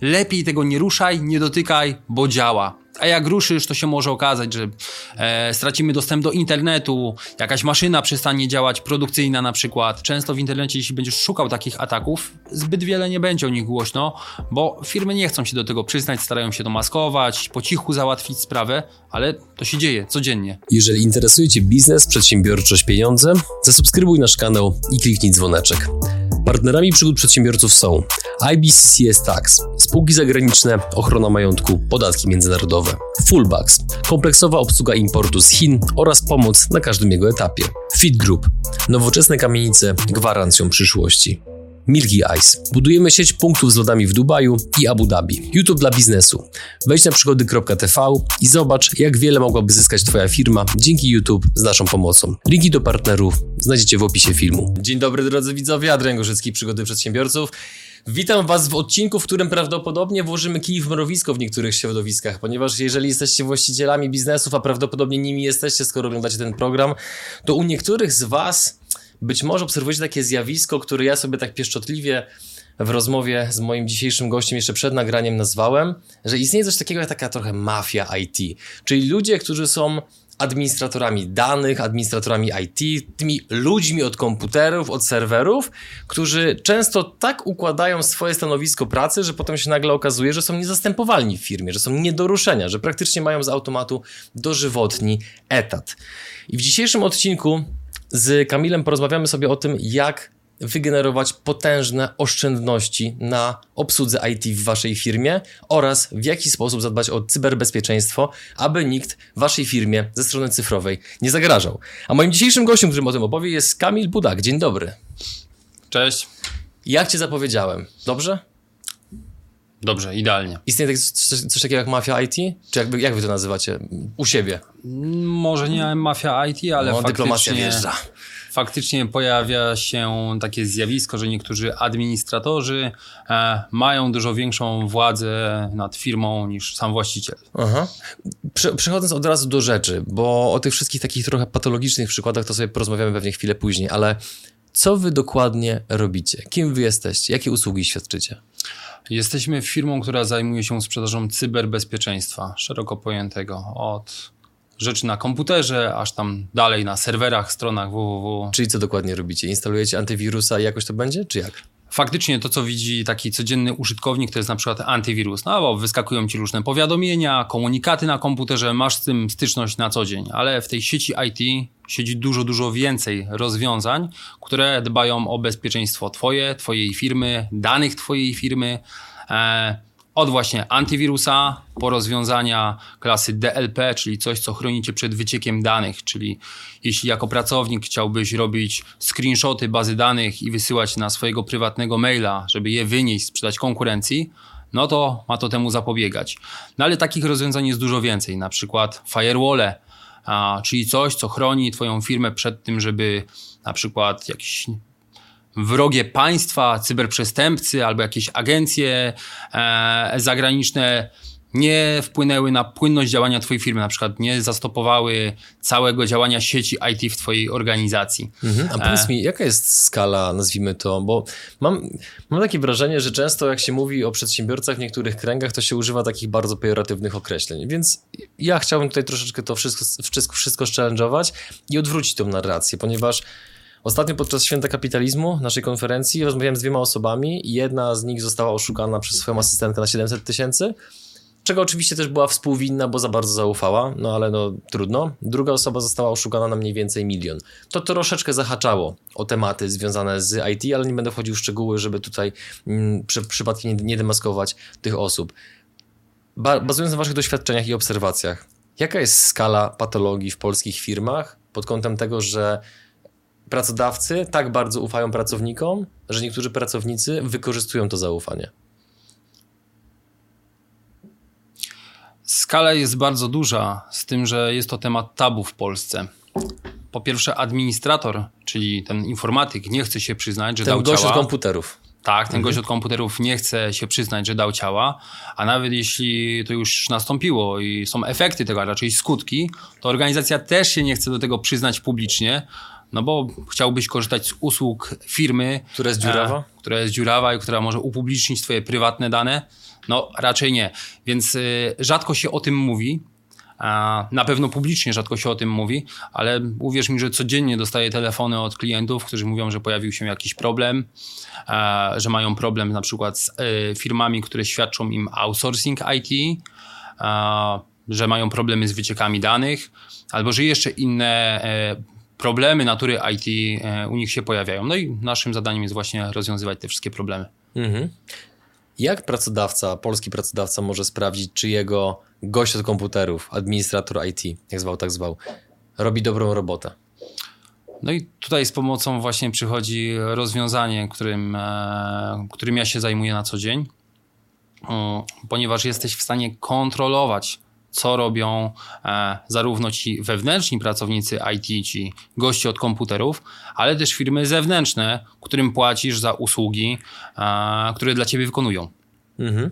Lepiej tego nie ruszaj, nie dotykaj, bo działa. A jak ruszysz, to się może okazać, że e, stracimy dostęp do internetu, jakaś maszyna przestanie działać, produkcyjna na przykład. Często w internecie, jeśli będziesz szukał takich ataków, zbyt wiele nie będzie o nich głośno, bo firmy nie chcą się do tego przyznać, starają się to maskować, po cichu załatwić sprawę, ale to się dzieje codziennie. Jeżeli interesuje Cię biznes, przedsiębiorczość, pieniądze, zasubskrybuj nasz kanał i kliknij dzwoneczek. Partnerami przygód przedsiębiorców są IBCCS Tax, spółki zagraniczne, ochrona majątku, podatki międzynarodowe, Fullbacks, kompleksowa obsługa importu z Chin oraz pomoc na każdym jego etapie, Fit Group, nowoczesne kamienice gwarancją przyszłości. Milky Ice. Budujemy sieć punktów z lodami w Dubaju i Abu Dhabi. YouTube dla biznesu. Wejdź na przygody.tv i zobacz, jak wiele mogłaby zyskać Twoja firma dzięki YouTube z naszą pomocą. Linki do partnerów znajdziecie w opisie filmu. Dzień dobry drodzy widzowie, Adrian Gorzycki, Przygody Przedsiębiorców. Witam Was w odcinku, w którym prawdopodobnie włożymy kij w mrowisko w niektórych środowiskach, ponieważ jeżeli jesteście właścicielami biznesów, a prawdopodobnie nimi jesteście, skoro oglądacie ten program, to u niektórych z Was być może obserwujecie takie zjawisko, które ja sobie tak pieszczotliwie w rozmowie z moim dzisiejszym gościem jeszcze przed nagraniem nazwałem, że istnieje coś takiego jak taka trochę mafia IT, czyli ludzie, którzy są administratorami danych, administratorami IT, tymi ludźmi od komputerów, od serwerów, którzy często tak układają swoje stanowisko pracy, że potem się nagle okazuje, że są niezastępowalni w firmie, że są nie do ruszenia, że praktycznie mają z automatu dożywotni etat. I w dzisiejszym odcinku z Kamilem porozmawiamy sobie o tym, jak wygenerować potężne oszczędności na obsłudze IT w waszej firmie oraz w jaki sposób zadbać o cyberbezpieczeństwo, aby nikt waszej firmie ze strony cyfrowej nie zagrażał. A moim dzisiejszym gościem, którym o tym opowie, jest Kamil Budak. Dzień dobry. Cześć. Jak cię zapowiedziałem? Dobrze? Dobrze, idealnie. Istnieje coś, coś takiego jak mafia IT? Czy jakby, jak wy to nazywacie u siebie? Może nie mafia IT, ale No, dyplomacja faktycznie, wjeżdża. faktycznie pojawia się takie zjawisko, że niektórzy administratorzy e, mają dużo większą władzę nad firmą niż sam właściciel. Aha. Prze- Przechodząc od razu do rzeczy, bo o tych wszystkich takich trochę patologicznych przykładach to sobie porozmawiamy pewnie chwilę później, ale co wy dokładnie robicie? Kim wy jesteście? Jakie usługi świadczycie? Jesteśmy firmą, która zajmuje się sprzedażą cyberbezpieczeństwa, szeroko pojętego, od rzeczy na komputerze, aż tam dalej na serwerach, stronach www. Czyli co dokładnie robicie? Instalujecie antywirusa i jakoś to będzie, czy jak? Faktycznie to, co widzi taki codzienny użytkownik, to jest na przykład antywirus. No bo wyskakują ci różne powiadomienia, komunikaty na komputerze, masz z tym styczność na co dzień, ale w tej sieci IT siedzi dużo, dużo więcej rozwiązań, które dbają o bezpieczeństwo twoje, twojej firmy, danych twojej firmy. E, od właśnie antywirusa po rozwiązania klasy DLP, czyli coś, co chroni cię przed wyciekiem danych, czyli jeśli jako pracownik chciałbyś robić screenshoty bazy danych i wysyłać na swojego prywatnego maila, żeby je wynieść, sprzedać konkurencji, no to ma to temu zapobiegać. No ale takich rozwiązań jest dużo więcej, na przykład firewall, czyli coś, co chroni twoją firmę przed tym, żeby na przykład jakiś wrogie państwa, cyberprzestępcy albo jakieś agencje e, zagraniczne nie wpłynęły na płynność działania Twojej firmy, na przykład nie zastopowały całego działania sieci IT w Twojej organizacji. Mhm. A powiedz mi, jaka jest skala, nazwijmy to, bo mam, mam takie wrażenie, że często jak się mówi o przedsiębiorcach w niektórych kręgach, to się używa takich bardzo pejoratywnych określeń, więc ja chciałbym tutaj troszeczkę to wszystko, wszystko, wszystko i odwrócić tą narrację, ponieważ Ostatnio podczas Święta Kapitalizmu, naszej konferencji, rozmawiałem z dwiema osobami i jedna z nich została oszukana przez swoją asystentkę na 700 tysięcy, czego oczywiście też była współwinna, bo za bardzo zaufała, no ale no trudno. Druga osoba została oszukana na mniej więcej milion. To troszeczkę zahaczało o tematy związane z IT, ale nie będę wchodził w szczegóły, żeby tutaj mm, przy, przypadkiem nie, nie demaskować tych osób. Ba bazując na waszych doświadczeniach i obserwacjach, jaka jest skala patologii w polskich firmach pod kątem tego, że pracodawcy tak bardzo ufają pracownikom, że niektórzy pracownicy wykorzystują to zaufanie. Skala jest bardzo duża, z tym, że jest to temat tabu w Polsce. Po pierwsze, administrator, czyli ten informatyk, nie chce się przyznać, że Ten dał gość ciała. od komputerów. Tak, ten gość od komputerów nie chce się przyznać, że dał ciała, a nawet jeśli to już nastąpiło i są efekty tego, a raczej skutki, to organizacja też się nie chce do tego przyznać publicznie, no bo chciałbyś korzystać z usług firmy, Która jest dziurawa? e, która jest dziurawa i która może upublicznić twoje prywatne dane. No raczej nie. Więc y, rzadko się o tym mówi. Na pewno publicznie rzadko się o tym mówi, ale uwierz mi, że codziennie dostaję telefony od klientów, którzy mówią, że pojawił się jakiś problem, e, że mają problem na przykład z e, firmami, które świadczą im outsourcing IT, e, że mają problemy z wyciekami danych, albo że jeszcze inne e, problemy natury IT e, u nich się pojawiają. No i naszym zadaniem jest właśnie rozwiązywać te wszystkie problemy. Mhm. Jak pracodawca, polski pracodawca może sprawdzić, czy jego gość od komputerów, administrator IT, jak zwał, tak zwał, robi dobrą robotę? No i tutaj z pomocą właśnie przychodzi rozwiązanie, którym, e, którym ja się zajmuję na co dzień, ponieważ jesteś w stanie kontrolować, co robią e, zarówno ci wewnętrzni pracownicy IT, ci goście od komputerów, ale też firmy zewnętrzne, którym płacisz za usługi, e, które dla ciebie wykonują. Mhm.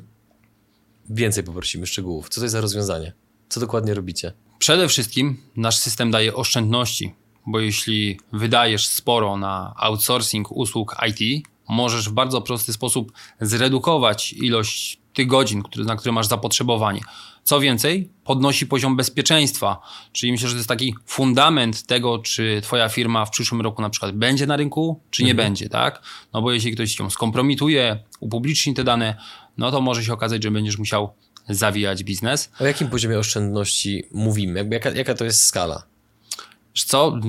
Więcej poprosimy szczegółów. Co to jest za rozwiązanie? Co dokładnie robicie? Przede wszystkim nasz system daje oszczędności, bo jeśli wydajesz sporo na outsourcing usług IT, możesz w bardzo prosty sposób zredukować ilość tych godzin, który, na które masz zapotrzebowanie. Co więcej, podnosi poziom bezpieczeństwa, czyli myślę, że to jest taki fundament tego, czy twoja firma w przyszłym roku na przykład będzie na rynku, czy nie będzie, tak? No bo jeśli ktoś ją skompromituje, upubliczni te dane, no to może się okazać, że będziesz musiał zawijać biznes. O jakim poziomie oszczędności mówimy? Jakby jaka, jaka to jest skala? Co,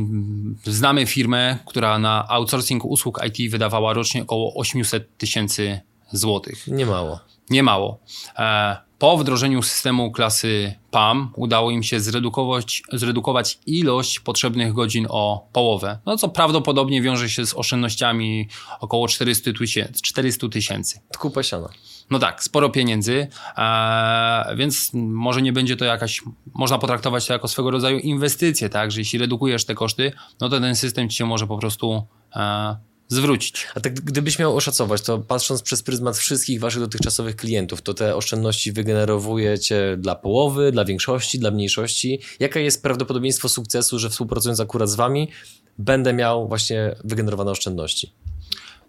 znamy firmę, która na outsourcing usług IT wydawała rocznie około 800 tysięcy złotych. Nie mało. Nie mało. E, Po wdrożeniu systemu klasy PAM udało im się zredukować, zredukować ilość potrzebnych godzin o połowę, no co prawdopodobnie wiąże się z oszczędnościami około 400 tysięcy. 400 tysięcy. To kupa siana. No tak, sporo pieniędzy, e, więc może nie będzie to jakaś, można potraktować to jako swego rodzaju inwestycje, tak, że jeśli redukujesz te koszty, no to ten system ci się może po prostu e, zwrócić. A tak gdybyś miał oszacować, to patrząc przez pryzmat wszystkich waszych dotychczasowych klientów, to te oszczędności wygenerowujecie dla połowy, dla większości, dla mniejszości. Jaka jest prawdopodobieństwo sukcesu, że współpracując akurat z wami, będę miał właśnie wygenerowane oszczędności?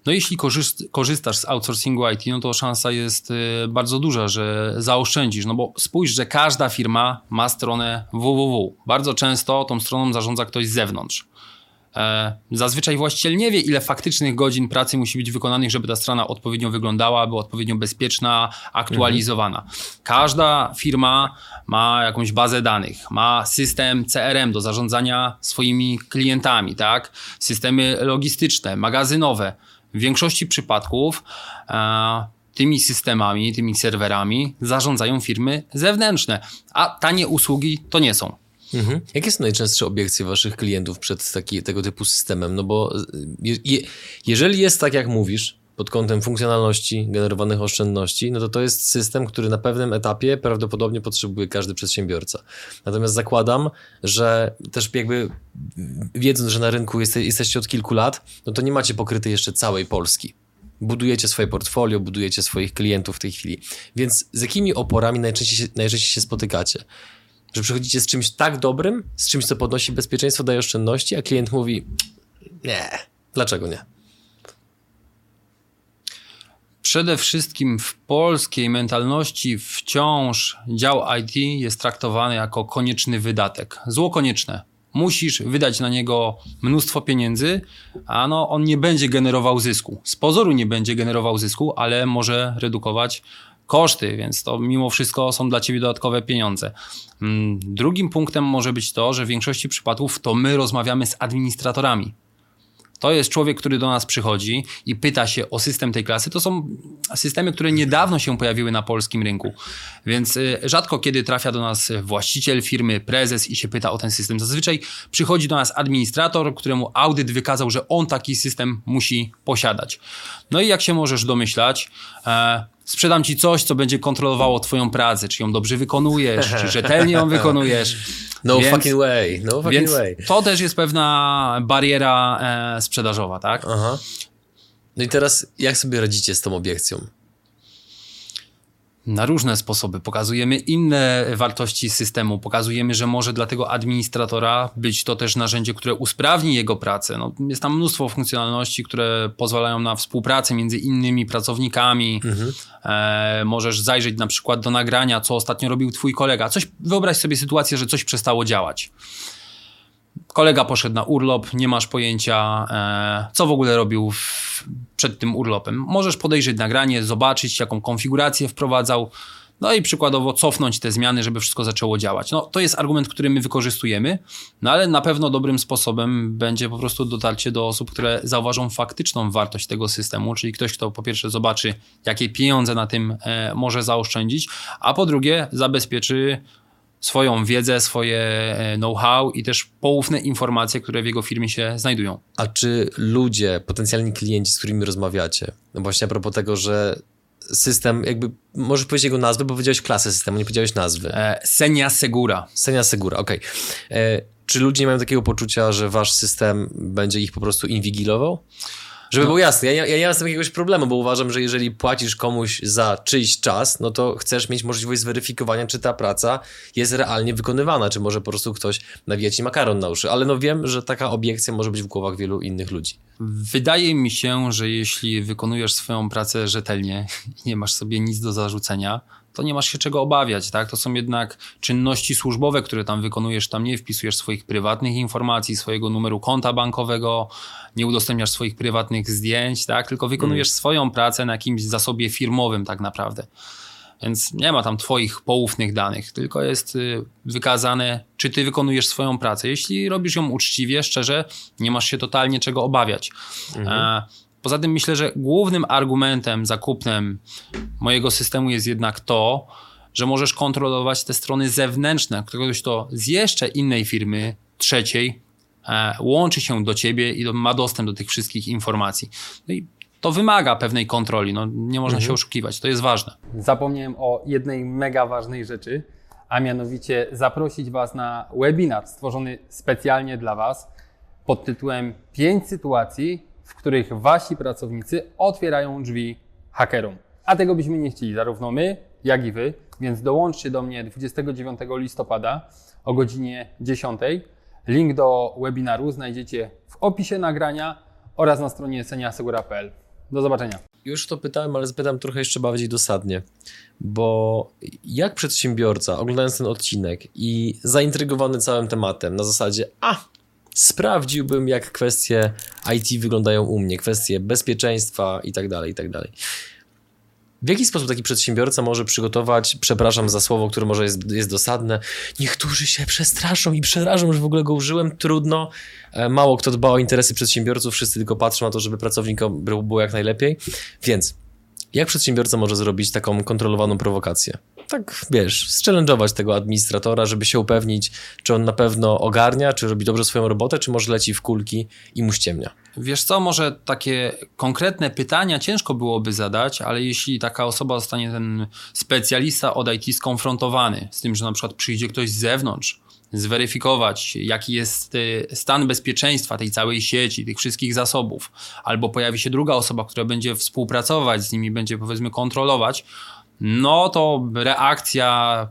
No jeśli korzyst, korzystasz z outsourcingu IT, no to szansa jest y, bardzo duża, że zaoszczędzisz. No bo spójrz, że każda firma ma stronę www. Bardzo często tą stroną zarządza ktoś z zewnątrz. E, Zazwyczaj właściciel nie wie, ile faktycznych godzin pracy musi być wykonanych, żeby ta strona odpowiednio wyglądała, była odpowiednio bezpieczna, aktualizowana. Każda firma ma jakąś bazę danych, ma system CRM do zarządzania swoimi klientami, tak? Systemy logistyczne, magazynowe. W większości przypadków e, tymi systemami, tymi serwerami zarządzają firmy zewnętrzne, a tanie usługi to nie są. Mhm. Jakie są najczęstsze obiekcje waszych klientów przed taki, tego typu systemem? No bo je, je, jeżeli jest tak, jak mówisz, pod kątem funkcjonalności, generowanych oszczędności, no to to jest system, który na pewnym etapie prawdopodobnie potrzebuje każdy przedsiębiorca. Natomiast zakładam, że też jakby wiedząc, że na rynku jeste, jesteście od kilku lat, no to nie macie pokrytej jeszcze całej Polski. Budujecie swoje portfolio, budujecie swoich klientów w tej chwili. Więc z jakimi oporami najczęściej się, najczęściej się spotykacie? Że przychodzicie z czymś tak dobrym, z czymś, co podnosi bezpieczeństwo, daje oszczędności, a klient mówi nie, dlaczego nie? Przede wszystkim w polskiej mentalności wciąż dział IT jest traktowany jako konieczny wydatek. Zło konieczne. Musisz wydać na niego mnóstwo pieniędzy, a no, on nie będzie generował zysku. Z pozoru nie będzie generował zysku, ale może redukować koszty, więc to mimo wszystko są dla ciebie dodatkowe pieniądze. Mm, Drugim punktem może być to, że w większości przypadków to my rozmawiamy z administratorami. To jest człowiek, który do nas przychodzi i pyta się o system tej klasy. To są systemy, które niedawno się pojawiły na polskim rynku. Więc y, rzadko kiedy trafia do nas właściciel firmy, prezes i się pyta o ten system. Zazwyczaj przychodzi do nas administrator, któremu audyt wykazał, że on taki system musi posiadać. No i jak się możesz domyślać, e, sprzedam ci coś, co będzie kontrolowało twoją pracę, czy ją dobrze wykonujesz, czy rzetelnie ją wykonujesz. No Więc- fucking way, no fucking Więc way. to też jest pewna bariera e, sprzedażowa, tak? Aha. No i teraz jak sobie radzicie z tą obiekcją? Na różne sposoby. Pokazujemy inne wartości systemu, pokazujemy, że może dla tego administratora być to też narzędzie, które usprawni jego pracę. No, jest tam mnóstwo funkcjonalności, które pozwalają na współpracę między innymi pracownikami. Mhm. E, możesz zajrzeć na przykład do nagrania, co ostatnio robił twój kolega. Coś, wyobraź sobie sytuację, że coś przestało działać. Kolega poszedł na urlop, nie masz pojęcia, e, co w ogóle robił w, przed tym urlopem. Możesz podejrzeć nagranie, zobaczyć, jaką konfigurację wprowadzał, no i przykładowo cofnąć te zmiany, żeby wszystko zaczęło działać. No, to jest argument, który my wykorzystujemy, no ale na pewno dobrym sposobem będzie po prostu dotarcie do osób, które zauważą faktyczną wartość tego systemu, czyli ktoś, kto po pierwsze zobaczy, jakie pieniądze na tym e, może zaoszczędzić, a po drugie zabezpieczy swoją wiedzę, swoje e, know-how i też poufne informacje, które w jego firmie się znajdują. A czy ludzie, potencjalni klienci, z którymi rozmawiacie, no właśnie a propos tego, że system, jakby możesz powiedzieć jego nazwę, bo powiedziałeś klasę systemu, nie powiedziałeś nazwy. E, Senia Segura. Senia Segura, okej. Okay. E, czy ludzie nie mają takiego poczucia, że wasz system będzie ich po prostu inwigilował? Żeby no. było jasne, ja, ja nie mam z tym jakiegoś problemu, bo uważam, że jeżeli płacisz komuś za czyjś czas, no to chcesz mieć możliwość zweryfikowania, czy ta praca jest realnie wykonywana, czy może po prostu ktoś nawija ci makaron na uszy. Ale no wiem, że taka obiekcja może być w głowach wielu innych ludzi. Wydaje mi się, że jeśli wykonujesz swoją pracę rzetelnie i nie masz sobie nic do zarzucenia, to nie masz się czego obawiać, tak? To są jednak czynności służbowe, które tam wykonujesz, tam nie wpisujesz swoich prywatnych informacji, swojego numeru konta bankowego, nie udostępniasz swoich prywatnych zdjęć, tak? Tylko wykonujesz mm. swoją pracę na jakimś zasobie firmowym tak naprawdę. Więc nie ma tam twoich poufnych danych, tylko jest y, wykazane, czy ty wykonujesz swoją pracę. Jeśli robisz ją uczciwie, szczerze, nie masz się totalnie czego obawiać. Mhm. Poza tym myślę, że głównym argumentem zakupnym mojego systemu jest jednak to, że możesz kontrolować te strony zewnętrzne, ktoś to z jeszcze innej firmy, trzeciej, e, łączy się do ciebie i ma dostęp do tych wszystkich informacji. No i to wymaga pewnej kontroli, no, nie można mhm. się oszukiwać, to jest ważne. Zapomniałem o jednej mega ważnej rzeczy, a mianowicie zaprosić Was na webinar stworzony specjalnie dla Was pod tytułem 5 sytuacji, w których wasi pracownicy otwierają drzwi hakerom. A tego byśmy nie chcieli, zarówno my, jak i wy, więc dołączcie do mnie 29 listopada o godzinie 10. Link do webinaru znajdziecie w opisie nagrania oraz na stronie seniasegura.pl. Do zobaczenia. Już to pytałem, ale zapytam trochę jeszcze bardziej dosadnie, bo jak przedsiębiorca, oglądając ten odcinek i zaintrygowany całym tematem, na zasadzie, a sprawdziłbym, jak kwestie IT wyglądają u mnie, kwestie bezpieczeństwa i tak dalej, i tak dalej. W jaki sposób taki przedsiębiorca może przygotować, przepraszam za słowo, które może jest, jest dosadne, niektórzy się przestraszą i przerażą, że w ogóle go użyłem, trudno. E, mało kto dba o interesy przedsiębiorców, wszyscy tylko patrzą na to, żeby pracownikom było jak najlepiej. Więc jak przedsiębiorca może zrobić taką kontrolowaną prowokację? tak, wiesz, zchallenge'ować tego administratora, żeby się upewnić, czy on na pewno ogarnia, czy robi dobrze swoją robotę, czy może leci w kulki i mu ściemnia. Wiesz co, może takie konkretne pytania ciężko byłoby zadać, ale jeśli taka osoba zostanie ten specjalista od IT skonfrontowany z tym, że na przykład przyjdzie ktoś z zewnątrz, zweryfikować, jaki jest y, stan bezpieczeństwa tej całej sieci, tych wszystkich zasobów, albo pojawi się druga osoba, która będzie współpracować z nimi, będzie powiedzmy kontrolować, no to reakcja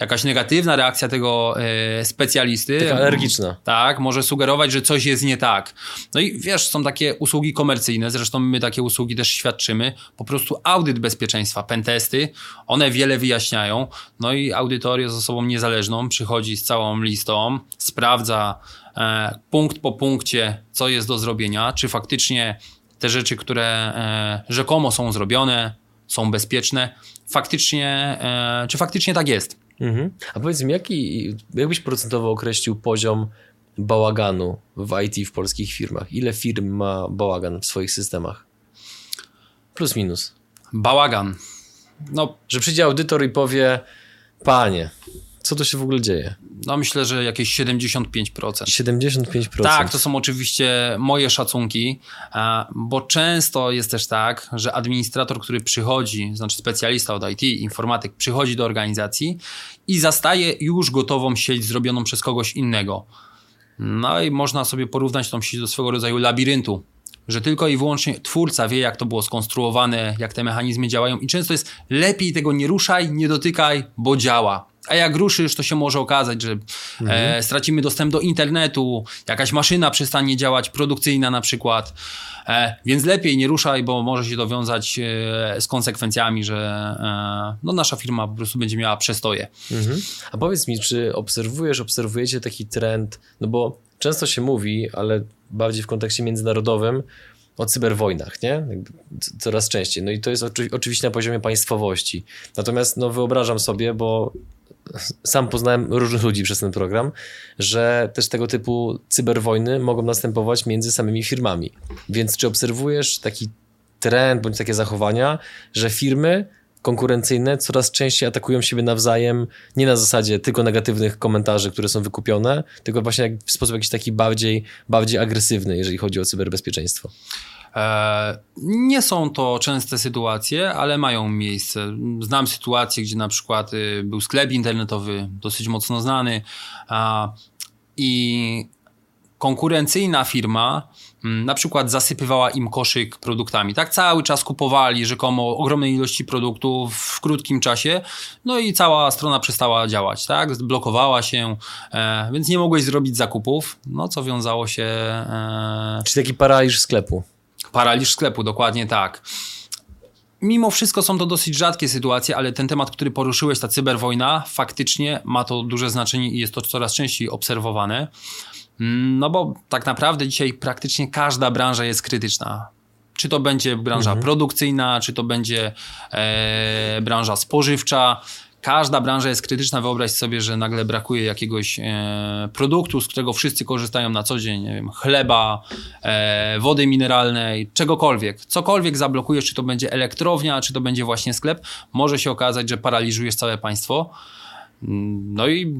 jakaś negatywna reakcja tego e, specjalisty. Taka alergiczna. Tak, może sugerować, że coś jest nie tak. No i wiesz, są takie usługi komercyjne, zresztą my takie usługi też świadczymy, po prostu audyt bezpieczeństwa, pentesty, one wiele wyjaśniają, no i audytor jest osobą niezależną, przychodzi z całą listą, sprawdza e, punkt po punkcie, co jest do zrobienia, czy faktycznie te rzeczy, które e, rzekomo są zrobione, są bezpieczne. Faktycznie, czy faktycznie tak jest? Mhm. A powiedz mi, jaki, jakbyś procentowo określił poziom bałaganu w IT w polskich firmach? Ile firm ma bałagan w swoich systemach? Plus minus. Bałagan. No, że przyjdzie audytor i powie, panie, co to się w ogóle dzieje? No myślę, że jakieś 75%. 75%. Tak, to są oczywiście moje szacunki, bo często jest też tak, że administrator, który przychodzi, znaczy specjalista od IT, informatyk, przychodzi do organizacji i zastaje już gotową sieć zrobioną przez kogoś innego. No i można sobie porównać tą sieć do swego rodzaju labiryntu że tylko i wyłącznie twórca wie, jak to było skonstruowane, jak te mechanizmy działają i często jest lepiej tego nie ruszaj, nie dotykaj, bo działa. A jak ruszysz, to się może okazać, że mhm. e, stracimy dostęp do internetu, jakaś maszyna przestanie działać, produkcyjna na przykład. E, więc lepiej nie ruszaj, bo może się to wiązać e, z konsekwencjami, że e, no, nasza firma po prostu będzie miała przestoje. Mhm. A powiedz mi, czy obserwujesz, obserwujecie taki trend, no bo często się mówi, ale bardziej w kontekście międzynarodowym, o cyberwojnach, nie? Coraz częściej. No i to jest oczywiście na poziomie państwowości. Natomiast no, wyobrażam sobie, bo sam poznałem różnych ludzi przez ten program, że też tego typu cyberwojny mogą następować między samymi firmami. Więc czy obserwujesz taki trend bądź takie zachowania, że firmy konkurencyjne coraz częściej atakują siebie nawzajem, nie na zasadzie tylko negatywnych komentarzy, które są wykupione, tylko właśnie w sposób jakiś taki bardziej, bardziej agresywny, jeżeli chodzi o cyberbezpieczeństwo. E, nie są to częste sytuacje, ale mają miejsce. Znam sytuację, gdzie na przykład y, był sklep internetowy dosyć mocno znany i konkurencyjna firma mm, na przykład zasypywała im koszyk produktami. Tak cały czas kupowali rzekomo ogromne ilości produktów w krótkim czasie, no i cała strona przestała działać, tak? Zblokowała się, e, więc nie mogłeś zrobić zakupów, no co wiązało się... E... Czy taki paraliż sklepu. Paraliż sklepu, dokładnie tak. Mimo wszystko są to dosyć rzadkie sytuacje, ale ten temat, który poruszyłeś, ta cyberwojna, faktycznie ma to duże znaczenie i jest to coraz częściej obserwowane. No bo tak naprawdę dzisiaj praktycznie każda branża jest krytyczna. Czy to będzie branża mhm. produkcyjna, czy to będzie e, branża spożywcza. Każda branża jest krytyczna. Wyobraź sobie, że nagle brakuje jakiegoś e, produktu, z którego wszyscy korzystają na co dzień, wiem, chleba, e, wody mineralnej, czegokolwiek. Cokolwiek zablokujesz, czy to będzie elektrownia, czy to będzie właśnie sklep, może się okazać, że paraliżujesz całe państwo. No i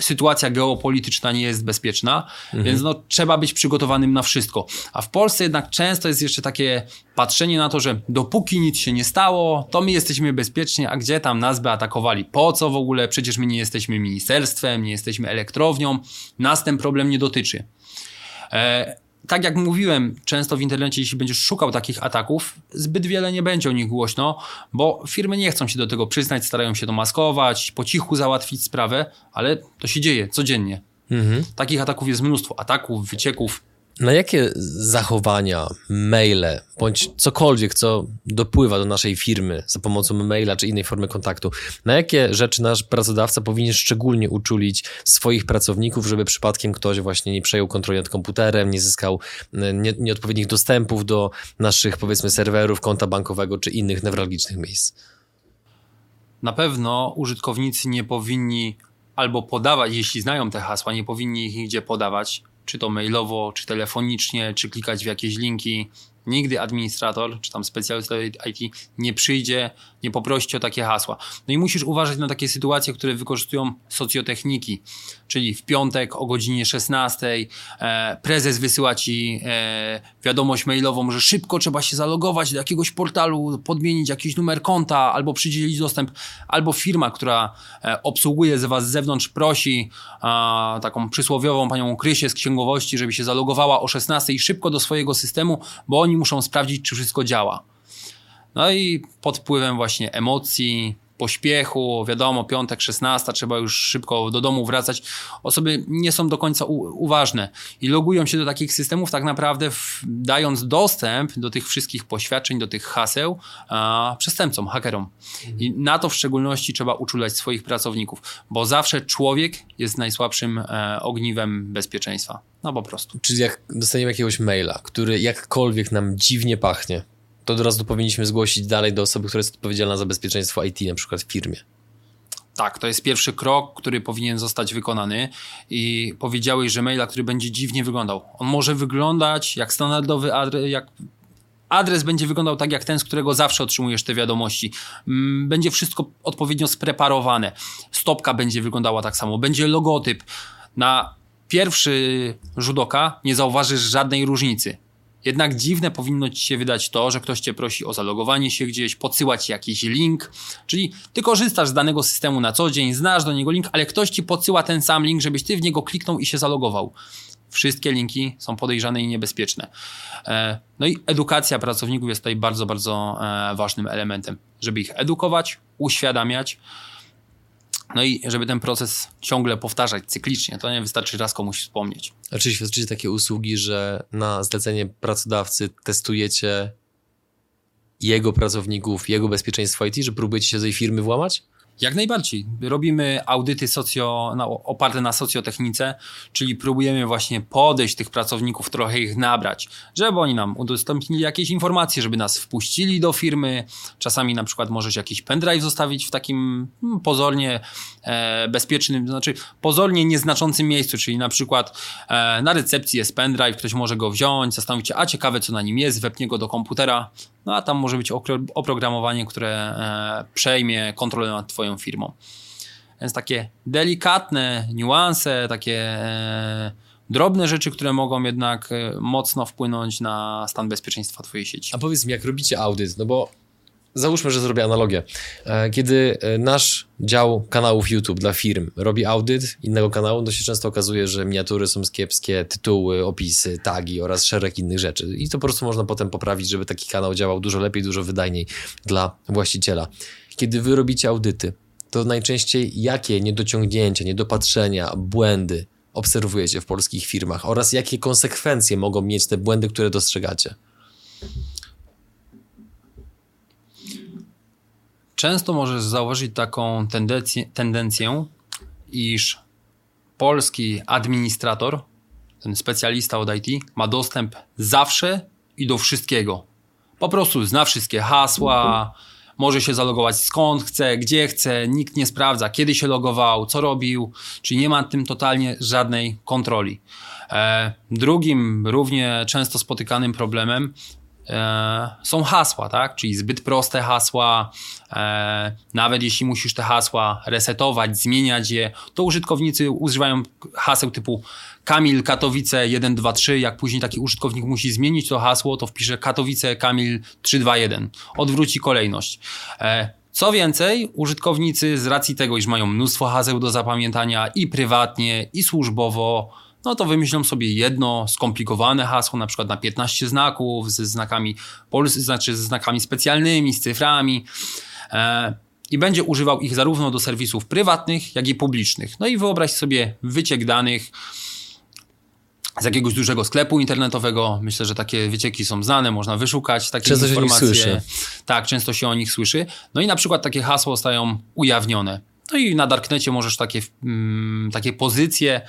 sytuacja geopolityczna nie jest bezpieczna, mhm. więc no, trzeba być przygotowanym na wszystko. A w Polsce jednak często jest jeszcze takie patrzenie na to, że dopóki nic się nie stało, to my jesteśmy bezpieczni, a gdzie tam nas by atakowali? Po co w ogóle? Przecież my nie jesteśmy ministerstwem, nie jesteśmy elektrownią, nas ten problem nie dotyczy. E, tak jak mówiłem, często w internecie, jeśli będziesz szukał takich ataków, zbyt wiele nie będzie o nich głośno, bo firmy nie chcą się do tego przyznać, starają się to maskować, po cichu załatwić sprawę, ale to się dzieje codziennie. Mhm. Takich ataków jest mnóstwo, ataków, wycieków. Na jakie zachowania, maile, bądź cokolwiek, co dopływa do naszej firmy za pomocą maila czy innej formy kontaktu, na jakie rzeczy nasz pracodawca powinien szczególnie uczulić swoich pracowników, żeby przypadkiem ktoś właśnie nie przejął kontroli nad komputerem, nie zyskał e, nie, nieodpowiednich dostępów do naszych, powiedzmy, serwerów, konta bankowego czy innych newralgicznych miejsc? Na pewno użytkownicy nie powinni albo podawać, jeśli znają te hasła, nie powinni ich nigdzie podawać, czy to mailowo, czy telefonicznie, czy klikać w jakieś linki. Nigdy administrator, czy tam specjalista IT nie przyjdzie, nie poprosi o takie hasła. No i musisz uważać na takie sytuacje, które wykorzystują socjotechniki, czyli w piątek o godzinie 16 e, prezes wysyła ci e, wiadomość mailową, że szybko trzeba się zalogować do jakiegoś portalu, podmienić jakiś numer konta albo przydzielić dostęp, albo firma, która e, obsługuje z was z zewnątrz prosi taką przysłowiową panią Krysię z księgowości, żeby się zalogowała o 16 szybko do swojego systemu, bo oni muszą sprawdzić, czy wszystko działa. No i pod wpływem właśnie emocji, pośpiechu, wiadomo, piątek, 16, trzeba już szybko do domu wracać. Osoby nie są do końca uważne i logują się do takich systemów tak naprawdę dając dostęp do tych wszystkich poświadczeń, do tych haseł a, przestępcom, hakerom. I na to w szczególności trzeba uczulać swoich pracowników, bo zawsze człowiek jest najsłabszym e, ogniwem bezpieczeństwa. No po prostu. Czyli jak dostaniemy jakiegoś maila, który jakkolwiek nam dziwnie pachnie, to od razu powinniśmy zgłosić dalej do osoby, która jest odpowiedzialna za bezpieczeństwo IT, na przykład w firmie. Tak, to jest pierwszy krok, który powinien zostać wykonany i powiedziałeś, że maila, który będzie dziwnie wyglądał. On może wyglądać jak standardowy adres, jak adres będzie wyglądał tak jak ten, z którego zawsze otrzymujesz te wiadomości. Mm, będzie wszystko odpowiednio spreparowane. Stopka będzie wyglądała tak samo, będzie logotyp. Na pierwszy rzut oka nie zauważysz żadnej różnicy. Jednak dziwne powinno ci się wydać to, że ktoś cię prosi o zalogowanie się gdzieś, podsyłać jakiś link, czyli ty korzystasz z danego systemu na co dzień, znasz do niego link, ale ktoś ci podsyła ten sam link, żebyś ty w niego kliknął i się zalogował. Wszystkie linki są podejrzane i niebezpieczne. E, no i edukacja pracowników jest tutaj bardzo, bardzo e, ważnym elementem, żeby ich edukować, uświadamiać. No i żeby ten proces ciągle powtarzać cyklicznie, to nie wystarczy raz komuś wspomnieć. A czy świadczycie takie usługi, że na zlecenie pracodawcy testujecie jego pracowników, jego bezpieczeństwo IT, że próbujecie się do tej firmy włamać? Jak najbardziej. Robimy audyty socjo, no, oparte na socjotechnice, czyli próbujemy właśnie podejść tych pracowników, trochę ich nabrać, żeby oni nam udostępnili jakieś informacje, żeby nas wpuścili do firmy. Czasami na przykład możesz jakiś pendrive zostawić w takim hmm, pozornie e, bezpiecznym, znaczy pozornie nieznaczącym miejscu, czyli na przykład e, na recepcji jest pendrive, ktoś może go wziąć, zastanowić się, a ciekawe co na nim jest, wepnie go do komputera, no a tam może być oprogramowanie, które e, przejmie kontrolę nad Twoją firmą. Więc takie delikatne niuanse, takie e, drobne rzeczy, które mogą jednak e, mocno wpłynąć na stan bezpieczeństwa Twojej sieci. A powiedz mi, jak robicie audyt, no bo Załóżmy, że zrobię analogię. E, kiedy e, nasz dział kanałów YouTube dla firm robi audyt innego kanału, to się często okazuje, że miniatury są kiepskie, tytuły, opisy, tagi oraz szereg innych rzeczy. I to po prostu można potem poprawić, żeby taki kanał działał dużo lepiej, dużo wydajniej dla właściciela. Kiedy wy robicie audyty, to najczęściej jakie niedociągnięcia, niedopatrzenia, błędy obserwujecie w polskich firmach oraz jakie konsekwencje mogą mieć te błędy, które dostrzegacie? Często możesz zauważyć taką tendencję, tendencję, iż polski administrator, ten specjalista od IT, ma dostęp zawsze i do wszystkiego. Po prostu zna wszystkie hasła, może się zalogować skąd chce, gdzie chce, nikt nie sprawdza, kiedy się logował, co robił, czyli nie ma tym totalnie żadnej kontroli. E, drugim, równie często spotykanym problemem są hasła, tak? Czyli zbyt proste hasła. E, nawet jeśli musisz te hasła resetować, zmieniać je, to użytkownicy używają haseł typu Kamil Katowice 123. Jak później taki użytkownik musi zmienić to hasło, to wpisze Katowice Kamil 321. Odwróci kolejność. E, co więcej, użytkownicy z racji tego, iż mają mnóstwo haseł do zapamiętania i prywatnie, i służbowo, no to wymyślą sobie jedno skomplikowane hasło, na przykład na 15 znaków, ze znakami, znaczy ze znakami specjalnymi, z cyframi. E, i będzie używał ich zarówno do serwisów prywatnych, jak i publicznych. No i wyobraź sobie wyciek danych z jakiegoś dużego sklepu internetowego. Myślę, że takie wycieki są znane, można wyszukać takie często informacje. Się o nich słyszy. Tak, często się o nich słyszy. No i na przykład takie hasło zostają ujawnione. No i na Darknecie możesz takie, mm, takie pozycje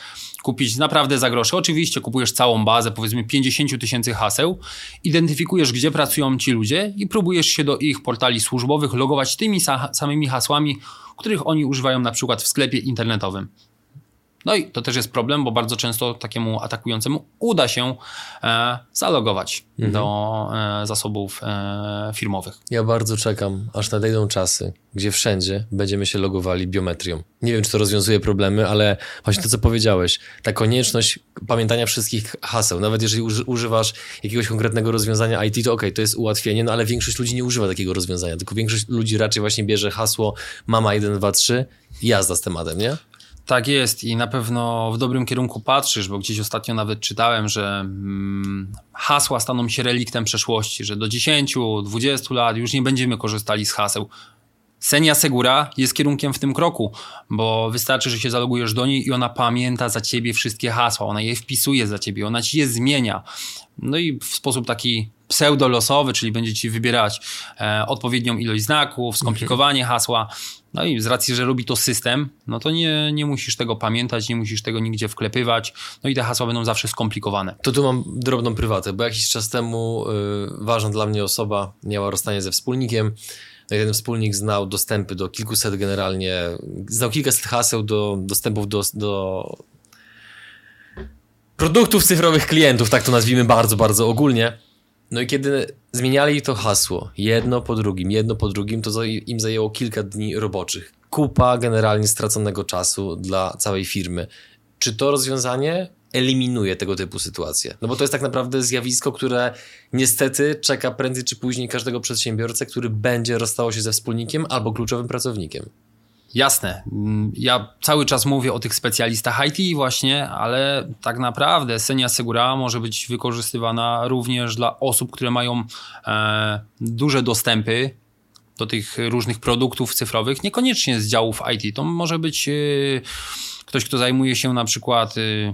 kupić naprawdę za grosze. Oczywiście kupujesz całą bazę, powiedzmy 50 tysięcy haseł, identyfikujesz, gdzie pracują ci ludzie i próbujesz się do ich portali służbowych logować tymi samymi hasłami, których oni używają na przykład w sklepie internetowym. No i to też jest problem, bo bardzo często takiemu atakującemu uda się e, zalogować mhm. do e, zasobów e, firmowych. Ja bardzo czekam, aż nadejdą czasy, gdzie wszędzie będziemy się logowali biometrią. Nie wiem, czy to rozwiązuje problemy, ale właśnie to, co powiedziałeś, ta konieczność pamiętania wszystkich haseł, nawet jeżeli używasz jakiegoś konkretnego rozwiązania IT, to ok, to jest ułatwienie, no ale większość ludzi nie używa takiego rozwiązania, tylko większość ludzi raczej właśnie bierze hasło mama 123 i jazda z tematem, nie? Tak jest i na pewno w dobrym kierunku patrzysz, bo gdzieś ostatnio nawet czytałem, że mm, hasła staną się reliktem przeszłości, że do 10, 20 lat już nie będziemy korzystali z haseł. Senia Segura jest kierunkiem w tym kroku, bo wystarczy, że się zalogujesz do niej i ona pamięta za ciebie wszystkie hasła, ona je wpisuje za ciebie, ona ci je zmienia. No i w sposób taki pseudolosowy, czyli będzie ci wybierać e, odpowiednią ilość znaków, skomplikowanie hasła. No i z racji, że robi to system, no to nie, nie musisz tego pamiętać, nie musisz tego nigdzie wklepywać, no i te hasła będą zawsze skomplikowane. To tu mam drobną prywatę, bo jakiś czas temu y, ważna dla mnie osoba miała rozstanie ze wspólnikiem, no jeden wspólnik znał dostępy do kilkuset generalnie, znał kilkaset haseł do dostępów do, do produktów cyfrowych klientów, tak to nazwijmy bardzo, bardzo ogólnie. No i kiedy zmieniali to hasło jedno po drugim, jedno po drugim, to im zajęło kilka dni roboczych. Kupa generalnie straconego czasu dla całej firmy. Czy to rozwiązanie eliminuje tego typu sytuacje? No bo to jest tak naprawdę zjawisko, które niestety czeka prędzej czy później każdego przedsiębiorcę, który będzie rozstało się ze wspólnikiem albo kluczowym pracownikiem. Jasne. Mm, Ja cały czas mówię o tych specjalistach IT właśnie, ale tak naprawdę Senia Segura może być wykorzystywana również dla osób, które mają e, duże dostępy do tych różnych produktów cyfrowych, niekoniecznie z działów IT. To może być e, ktoś, kto zajmuje się na przykład e,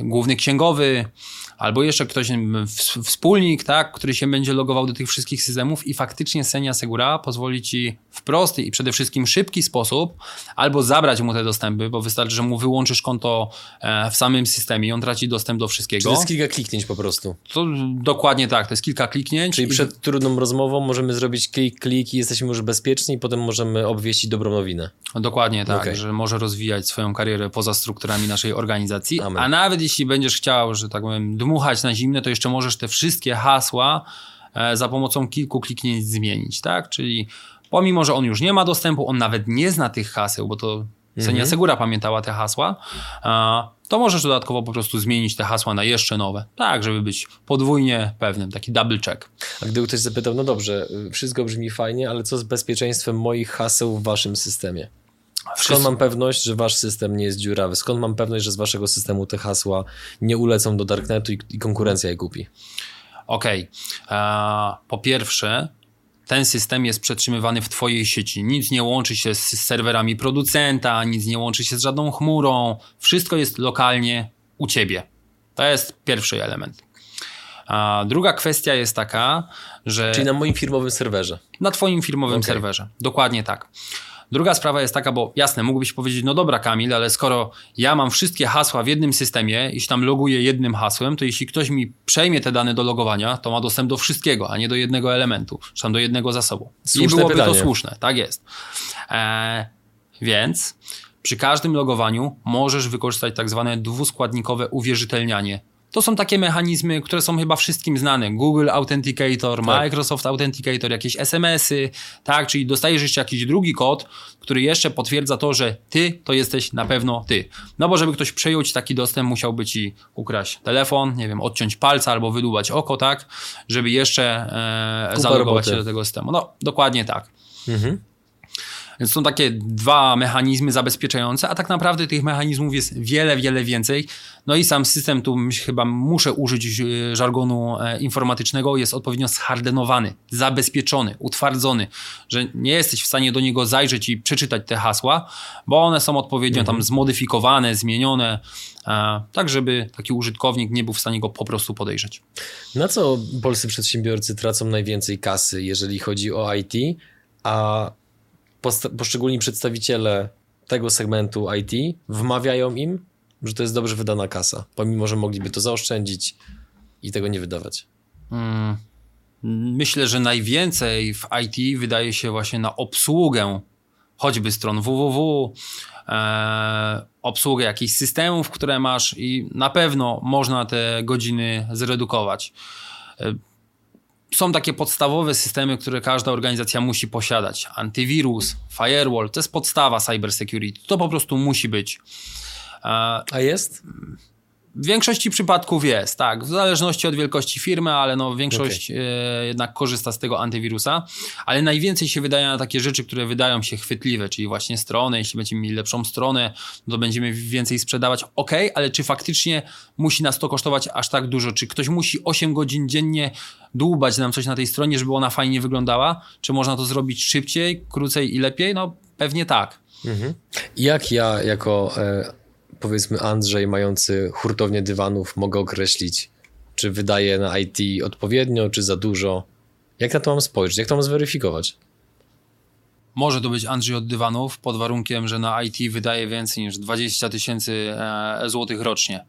główny księgowy, albo jeszcze ktoś, wspólnik, tak, który się będzie logował do tych wszystkich systemów i faktycznie Senia Segura pozwoli ci w prosty i przede wszystkim szybki sposób albo zabrać mu te dostępy, bo wystarczy, że mu wyłączysz konto e, w samym systemie i on traci dostęp do wszystkiego. to jest kilka kliknięć po prostu? To dokładnie tak, to jest kilka kliknięć. Czyli i- przed trudną rozmową możemy zrobić klik, klik i jesteśmy już bezpieczni i potem możemy obwieścić dobrą nowinę. Dokładnie tak, Okej. że może rozwijać swoją karierę poza strukturami naszej organizacji. Amen. A nawet jeśli będziesz chciał, że tak powiem, dmuchać na zimne, to jeszcze możesz te wszystkie hasła e, za pomocą kilku kliknięć zmienić, tak? Czyli pomimo, że on już nie ma dostępu, on nawet nie zna tych haseł, bo to Senia Segura pamiętała te hasła, to możesz dodatkowo po prostu zmienić te hasła na jeszcze nowe, tak, żeby być podwójnie pewnym, taki double check. A gdyby ktoś zapytał, no dobrze, y, wszystko brzmi fajnie, ale co z bezpieczeństwem moich haseł w waszym systemie? Skąd mam pewność, że wasz system nie jest dziurawy? Skąd mam pewność, że z waszego systemu te hasła nie ulecą do darknetu i, i konkurencja je kupi? Okej. E, Po pierwsze, ten system jest przetrzymywany w Twojej sieci. Nic nie łączy się z serwerami producenta, nic nie łączy się z żadną chmurą. Wszystko jest lokalnie u Ciebie. To jest pierwszy element. A druga kwestia jest taka, że Czyli na moim firmowym serwerze. na Twoim firmowym Okej. serwerze. Dokładnie tak. Druga sprawa jest taka, bo jasne, mógłbyś powiedzieć, no dobra Kamil, ale skoro ja mam wszystkie hasła w jednym systemie i się tam loguję jednym hasłem, to jeśli ktoś mi przejmie te dane do logowania, to ma dostęp do wszystkiego, a nie do jednego elementu, czy tam do jednego zasobu. I Słuszne byłoby to pytanie. słuszne, tak jest. Eee, więc przy każdym logowaniu możesz wykorzystać tak zwane dwuskładnikowe uwierzytelnianie. To są takie mechanizmy, które są chyba wszystkim znane. Google Authenticator, Microsoft Authenticator, jakieś SMS-y, tak? Czyli dostajesz jeszcze jakiś drugi kod, który jeszcze potwierdza to, że ty to jesteś na pewno ty. No bo żeby ktoś przejął ci taki dostęp, musiałby ci ukraść telefon, nie wiem, odciąć palca albo wydłubać oko, tak? Żeby jeszcze e, zalogować roboty. się do tego systemu. No, dokładnie tak. Mhm. Więc są takie dwa mechanizmy zabezpieczające, a tak naprawdę tych mechanizmów jest wiele, wiele więcej. No i sam system, tu chyba muszę użyć e, żargonu e, informatycznego, jest odpowiednio zhardenowany, zabezpieczony, utwardzony, że nie jesteś w stanie do niego zajrzeć i przeczytać te hasła, bo one są odpowiednio tam zmodyfikowane, zmienione, e, tak żeby taki użytkownik nie był w stanie go po prostu podejrzeć. Na co polscy przedsiębiorcy tracą najwięcej kasy, jeżeli chodzi o IT, a poszczególni przedstawiciele tego segmentu IT wmawiają im, że to jest dobrze wydana kasa, pomimo, że mogliby to zaoszczędzić i tego nie wydawać. Mm, Myślę, że najwięcej w IT wydaje się właśnie na obsługę choćby stron www, e, obsługę jakichś systemów, które masz i na pewno można te godziny zredukować. E, Są takie podstawowe systemy, które każda organizacja musi posiadać. Antywirus, firewall, to jest podstawa cybersecurity. To po prostu musi być. E, A jest? W większości przypadków jest, tak. W zależności od wielkości firmy, ale no większość e, jednak korzysta z tego antywirusa. Ale najwięcej się wydaje na takie rzeczy, które wydają się chwytliwe, czyli właśnie strony. Jeśli będziemy mieli lepszą stronę, to będziemy więcej sprzedawać. Ok, ale czy faktycznie musi nas to kosztować aż tak dużo? Czy ktoś musi 8 godzin dziennie dłubać nam coś na tej stronie, żeby ona fajnie wyglądała? Czy można to zrobić szybciej, krócej i lepiej? No pewnie tak. Jak ja, jako e, powiedzmy Andrzej, mający hurtownię dywanów, mogę określić, czy wydaję na IT odpowiednio, czy za dużo? Jak na to mam spojrzeć? Jak to mam zweryfikować? Może to być Andrzej od dywanów pod warunkiem, że na IT wydaje więcej niż 20 tysięcy e, złotych rocznie.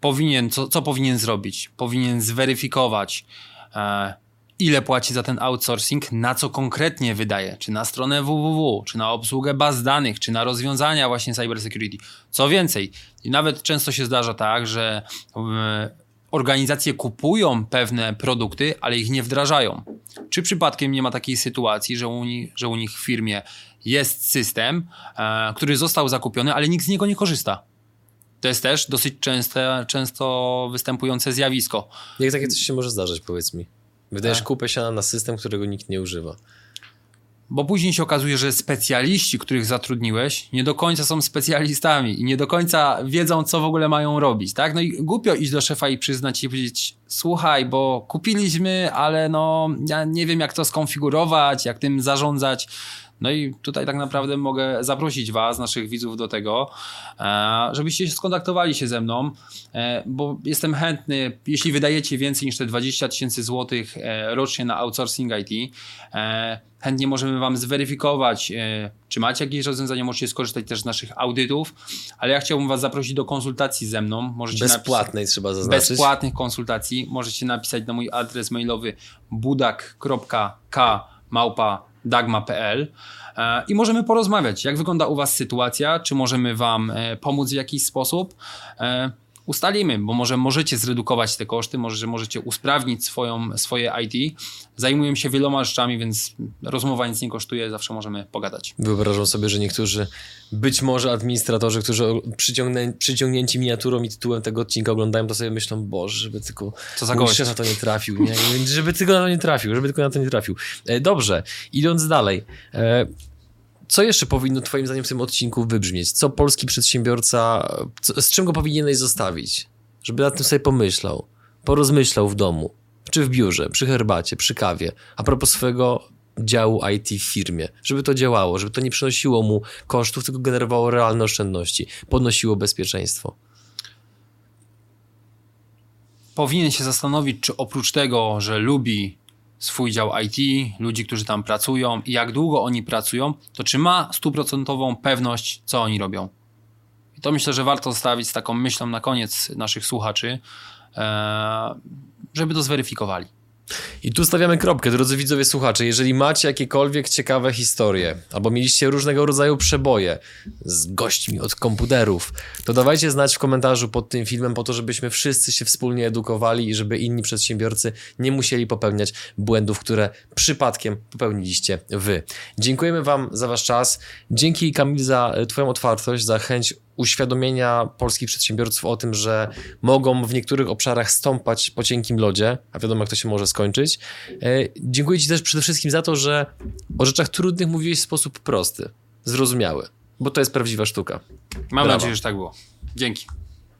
Powinien, co, co powinien zrobić? Powinien zweryfikować, e, ile płaci za ten outsourcing, na co konkretnie wydaje, czy na stronę www, czy na obsługę baz danych, czy na rozwiązania właśnie cybersecurity. Co więcej, nawet często się zdarza tak, że e, organizacje kupują pewne produkty, ale ich nie wdrażają. Czy przypadkiem nie ma takiej sytuacji, że u, ni- że u nich w firmie jest system, e, który został zakupiony, ale nikt z niego nie korzysta? To jest też dosyć częste, często występujące zjawisko. Jak takie coś się może zdarzyć, powiedz mi? Wydajesz Tak. kupę siana na system, którego nikt nie używa. bo później się okazuje, że specjaliści, których zatrudniłeś, nie do końca są specjalistami i nie do końca wiedzą, co w ogóle mają robić, tak? No i głupio iść do szefa i przyznać i powiedzieć, słuchaj, bo kupiliśmy, ale no ja nie wiem, jak to skonfigurować, jak tym zarządzać. No i tutaj tak naprawdę mogę zaprosić Was, naszych widzów, do tego, e, żebyście skontaktowali się ze mną, e, bo jestem chętny, jeśli wydajecie więcej niż te 20 tysięcy złotych e, rocznie na outsourcing IT, chętnie możemy Wam zweryfikować, czy macie jakieś rozwiązania, możecie skorzystać też z naszych audytów, ale ja chciałbym Was zaprosić do konsultacji ze mną. Możecie Bezpłatnej napisać, trzeba zaznaczyć. Bezpłatnych konsultacji. Możecie napisać na mój adres mailowy budak.k dagma.pl e, i możemy porozmawiać, jak wygląda u Was sytuacja, czy możemy Wam e, pomóc w jakiś sposób. E, ustalimy, bo może możecie zredukować te koszty, może możecie usprawnić swoją, swoje IT. Zajmuję się wieloma rzeczami, więc rozmowa nic nie kosztuje, zawsze możemy pogadać. Wyobrażam sobie, że niektórzy, być może administratorzy, którzy przyciągnię, przyciągnięci miniaturą i tytułem tego odcinka oglądają, to sobie myślą, boże, żeby tylko Co za gość. na to nie trafił, nie? żeby tylko na to nie trafił, żeby tylko na to nie trafił. E, dobrze, idąc dalej. Co jeszcze powinno Twoim zdaniem w tym odcinku wybrzmieć? Co polski przedsiębiorca, co, z czym go powinieneś zostawić? Żeby nad tym sobie pomyślał, porozmyślał w domu, czy w biurze, przy herbacie, przy kawie, a propos swojego działu IT w firmie, żeby to działało, żeby to nie przynosiło mu kosztów, tylko generowało realne oszczędności, podnosiło bezpieczeństwo. Powinien się zastanowić, czy oprócz tego, że lubi swój dział IT, ludzi, którzy tam pracują i jak długo oni pracują, to czy ma stuprocentową pewność, co oni robią. I to myślę, że warto zostawić z taką myślą na koniec naszych słuchaczy, e, żeby to zweryfikowali. I tu stawiamy kropkę, drodzy widzowie, słuchacze. Jeżeli macie jakiekolwiek ciekawe historie, albo mieliście różnego rodzaju przeboje z gośćmi od komputerów, to dawajcie znać w komentarzu pod tym filmem, po to, żebyśmy wszyscy się wspólnie edukowali i żeby inni przedsiębiorcy nie musieli popełniać błędów, które przypadkiem popełniliście wy. Dziękujemy Wam za Wasz czas. Dzięki Kamil za Twoją otwartość, za chęć uświadomienia polskich przedsiębiorców o tym, że mogą w niektórych obszarach stąpać po cienkim lodzie, a wiadomo, jak to się może skończyć. E, dziękuję Ci też przede wszystkim za to, że o rzeczach trudnych mówiłeś w sposób prosty, zrozumiały, bo to jest prawdziwa sztuka. Mam Brawa. nadzieję, że tak było. Dzięki.